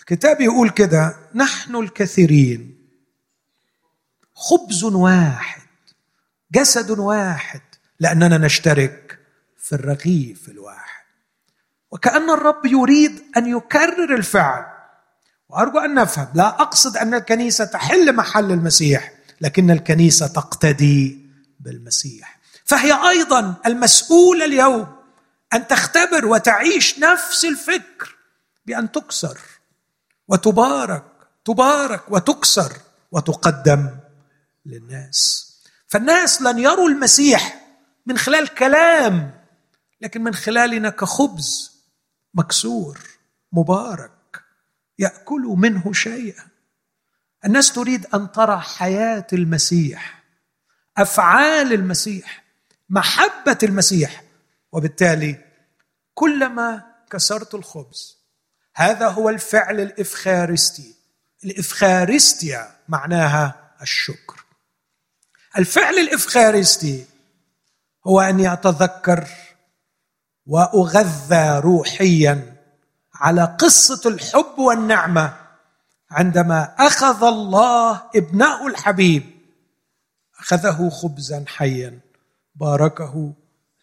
الكتاب يقول كده نحن الكثيرين خبز واحد جسد واحد لأننا نشترك في الرغيف الواحد. وكأن الرب يريد أن يكرر الفعل. وأرجو أن نفهم لا أقصد أن الكنيسة تحل محل المسيح لكن الكنيسة تقتدي بالمسيح. فهي أيضا المسؤوله اليوم أن تختبر وتعيش نفس الفكر بأن تكسر وتبارك تبارك وتكسر وتقدم. للناس. فالناس لن يروا المسيح من خلال كلام لكن من خلالنا كخبز مكسور مبارك يأكل منه شيئا. الناس تريد أن ترى حياة المسيح أفعال المسيح محبة المسيح. وبالتالي كلما كسرت الخبز هذا هو الفعل الإفخارستي. الإفخارستيا معناها الشكر. الفعل الإفخارستي هو اني اتذكر وأغذى روحيا على قصة الحب والنعمة عندما أخذ الله ابنه الحبيب أخذه خبزا حيا باركه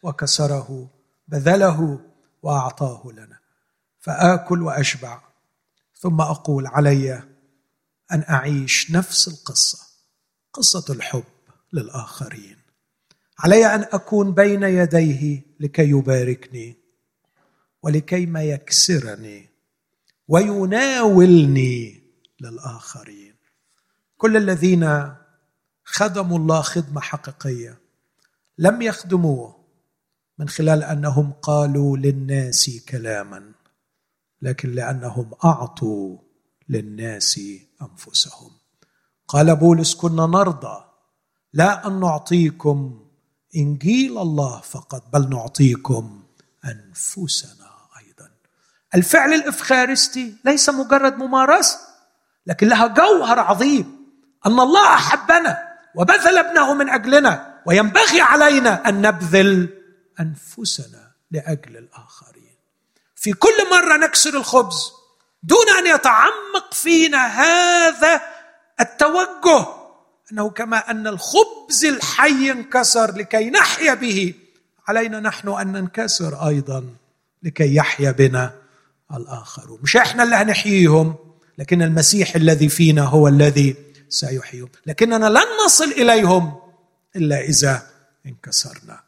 وكسره بذله وأعطاه لنا فآكل وأشبع. ثم أقول علي أن أعيش نفس القصة قصة الحب. للآخرين. علي أن أكون بين يديه لكي يباركني ولكي ما يكسرني ويناولني للآخرين. كل الذين خدموا الله خدمة حقيقية لم يخدموه من خلال أنهم قالوا للناس كلاما لكن لأنهم أعطوا للناس أنفسهم. قال بولس كنا نرضى لا أن نعطيكم إنجيل الله فقط بل نعطيكم أنفسنا أيضا. الفعل الإفخارستي ليس مجرد ممارسة لكن لها جوهر عظيم. أن الله أحبنا وبذل ابنه من أجلنا وينبغي علينا أن نبذل أنفسنا لأجل الآخرين. في كل مرة نكسر الخبز دون أن يتعمق فينا هذا التوجه أنه كما أن الخبز الحي انكسر لكي نحيا به علينا نحن أن ننكسر أيضا لكي يحيا بنا الآخرون. مش إحنا اللي هنحييهم لكن المسيح الذي فينا هو الذي سيحييهم. لكننا لن نصل إليهم إلا إذا انكسرنا.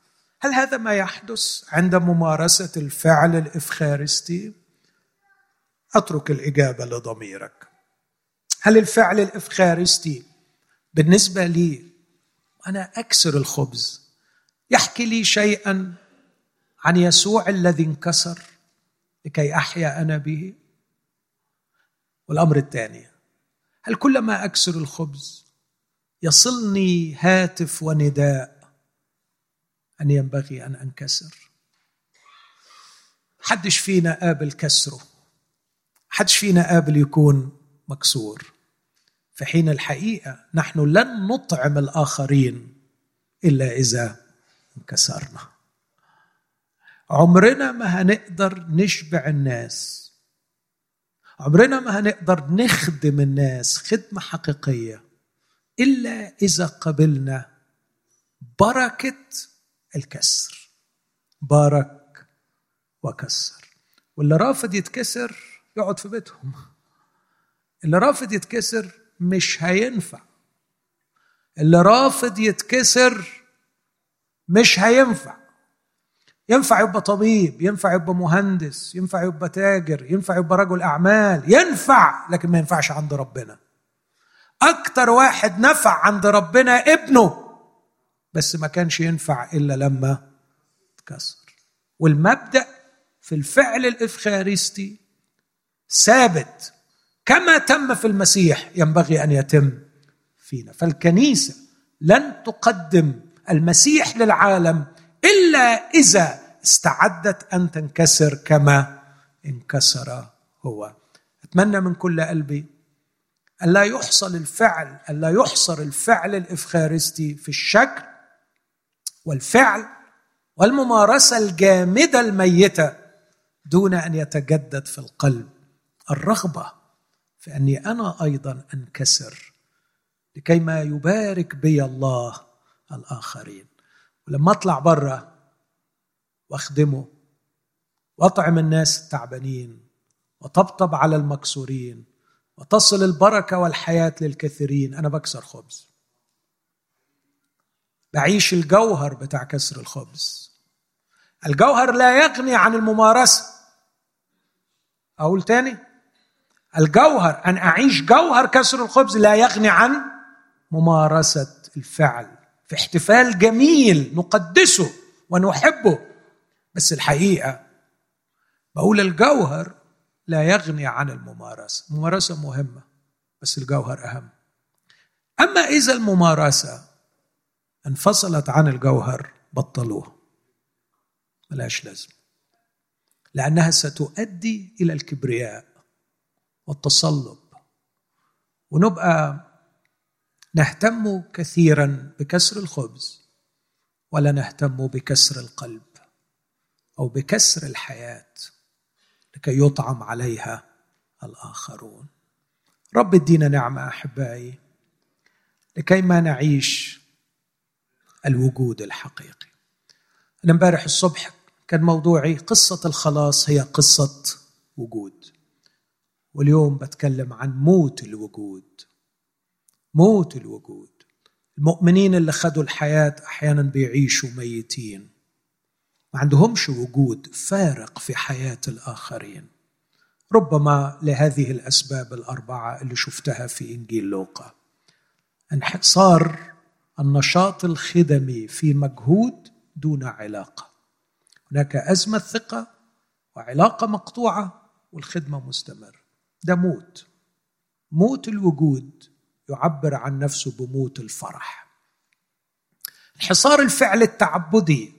هل هذا ما يحدث عند ممارسة الفعل الإفخارستي؟ أترك الإجابة لضميرك. هل الفعل الإفخارستي بالنسبة لي أنا أكسر الخبز. يحكي لي شيئا عن يسوع الذي انكسر لكي أحيا أنا به؟ والأمر الثاني هل كلما أكسر الخبز يصلني هاتف ونداء أن ينبغي أن أنكسر؟ حدش فينا قابل كسره. حدش فينا قابل يكون مكسور. في حين الحقيقة نحن لن نطعم الآخرين إلا إذا انكسرنا. عمرنا ما هنقدر نشبع الناس. عمرنا ما هنقدر نخدم الناس خدمة حقيقية إلا إذا قبلنا بركة الكسر. بارك وكسر. واللي رافض يتكسر يقعد في بيتهم. اللي رافض يتكسر مش هينفع. اللي رافض يتكسر مش هينفع. ينفع يبقى طبيب ينفع يبقى مهندس ينفع يبقى تاجر ينفع يبقى رجل أعمال ينفع لكن ما ينفعش عند ربنا. أكتر واحد نفع عند ربنا ابنه بس ما كانش ينفع إلا لما اتكسر. والمبدأ في الفعل الإفخارستي ثابت. كما تم في المسيح ينبغي أن يتم فينا. فالكنيسة لن تقدم المسيح للعالم إلا إذا استعدت أن تنكسر كما انكسر هو. أتمنى من كل قلبي الا يحصل الفعل الا يحصر الفعل الإفخارستي في الشكل والفعل والممارسة الجامدة الميتة دون أن يتجدد في القلب الرغبة. في اني أنا أيضا أنكسر لكي ما يبارك بي الله الآخرين. ولما أطلع بره وأخدمه وأطعم الناس التعبانين وطبطب على المكسورين وتصل البركة والحياة للكثيرين أنا بكسر خبز. بعيش الجوهر بتاع كسر الخبز. الجوهر لا يغني عن الممارسة. أقول تاني؟ الجوهر أن أعيش جوهر كسر الخبز لا يغني عن ممارسة الفعل. في احتفال جميل نقدسه ونحبه. بس الحقيقة بقول الجوهر لا يغني عن الممارسة. الممارسه مهمة بس الجوهر أهم. أما إذا الممارسة انفصلت عن الجوهر بطلوها ملهاش لازمة. لأنها ستؤدي إلى الكبرياء. والتصلب. ونبقى نهتم كثيرا بكسر الخبز ولا نهتم بكسر القلب أو بكسر الحياة لكي يطعم عليها الآخرون. رب ادينا نعمة أحبائي لكي ما نعيش الوجود الحقيقي. أنا امبارح الصبح كان موضوعي قصة الخلاص هي قصة وجود. واليوم بتكلم عن موت الوجود. موت الوجود. المؤمنين اللي خدوا الحياة أحيانا بيعيشوا ميتين. ما عندهمش وجود فارق في حياة الآخرين. ربما لهذه الأسباب الأربعة اللي شفتها في إنجيل لوقا. انحصار النشاط الخدمي في مجهود دون علاقة. هناك أزمة ثقة وعلاقة مقطوعة والخدمة مستمرة. ده موت. موت الوجود يعبر عن نفسه بموت الفرح. انحصار الفعل التعبدي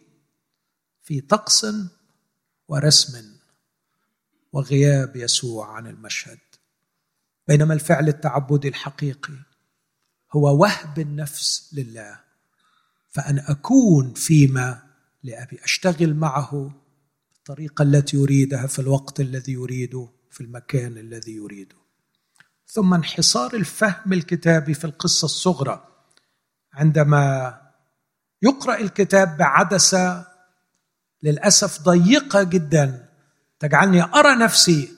في طقس ورسم وغياب يسوع عن المشهد. بينما الفعل التعبدي الحقيقي هو وهب النفس لله فأن أكون فيما لأبي أشتغل معه بالطريقة التي يريدها في الوقت الذي يريده في المكان الذي يريده. ثم انحصار الفهم الكتابي في القصة الصغرى. عندما يقرأ الكتاب بعدسة للأسف ضيقة جدا. تجعلني أرى نفسي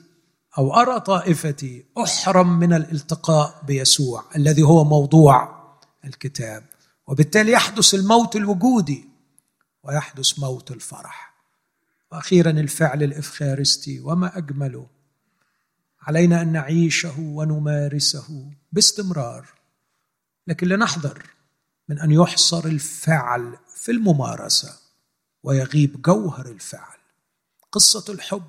أو أرى طائفتي أحرم من الالتقاء بيسوع الذي هو موضوع الكتاب. وبالتالي يحدث الموت الوجودي ويحدث موت الفرح. وأخيرا الفعل الإفخارستي وما أجمله علينا أن نعيشه ونمارسه باستمرار لكن لنحذر من أن يحصر الفعل في الممارسة ويغيب جوهر الفعل. قصة الحب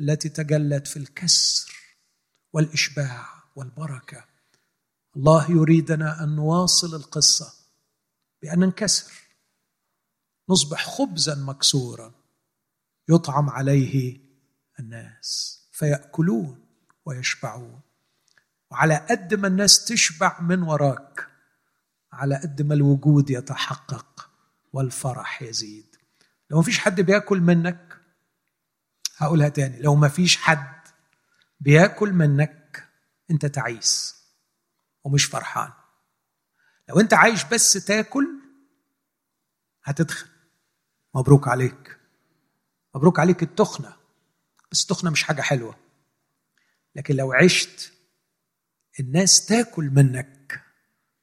التي تجلت في الكسر والإشباع والبركة. الله يريدنا أن نواصل القصة بأن ننكسر نصبح خبزا مكسورا يطعم عليه الناس. فيأكلون ويشبعون. وعلى قد ما الناس تشبع من وراك على قد ما الوجود يتحقق والفرح يزيد. لو ما فيش حد بياكل منك هقولها تاني لو ما فيش حد بياكل منك انت تعيس ومش فرحان. لو انت عايش بس تاكل هتدخل مبروك عليك. مبروك عليك التخنة. بس التخنه مش حاجة حلوة. لكن لو عشت الناس تاكل منك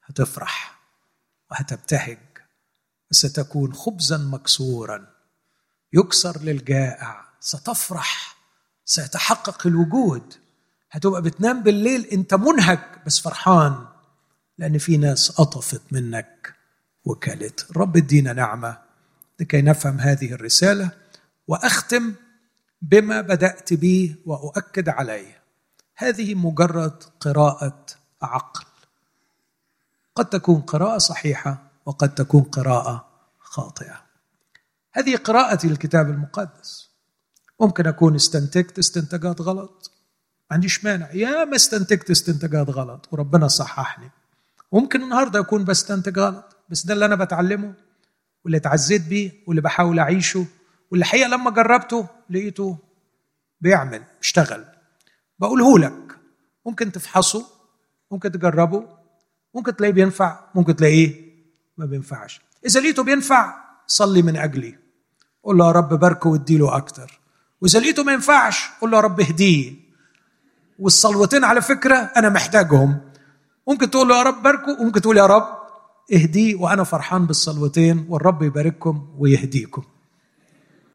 هتفرح وهتبتهج ستكون خبزا مكسورا. يكسر للجائع ستفرح سيتحقق الوجود. هتبقى بتنام بالليل انت منهك بس فرحان لأن في ناس قطفت منك وكلت الرب ادينا نعمة لكي نفهم هذه الرسالة وأختم بما بدأت به وأؤكد عليه. هذه مجرد قراءة عقل. قد تكون قراءة صحيحة وقد تكون قراءة خاطئة. هذه قراءتي للكتاب المقدس. ممكن أكون استنتجت استنتاجات غلط. ما عنديش مانع. يا ما استنتجت استنتاجات غلط وربنا صححني. ممكن النهارده أكون بستنتج غلط بس ده اللي أنا بتعلمه واللي اتعزيت بيه واللي بحاول أعيشه واللي الحقيقة لما جربته لقيته بيعمل اشتغل. بقوله لك ممكن تفحصه ممكن تجربه ممكن تلاقيه بينفع ممكن تلاقيه ما بينفعش. إذا لقيته بينفع صلي من أجلي. قول له يا رب باركه واديله أكتر. وإذا لقيته ما ينفعش قول له يا رب اهديه. والصلوتين على فكرة أنا محتاجهم. ممكن تقول له يا رب باركه وممكن تقول يا رب اهديه وأنا فرحان بالصلوتين والرب يبارككم ويهديكم.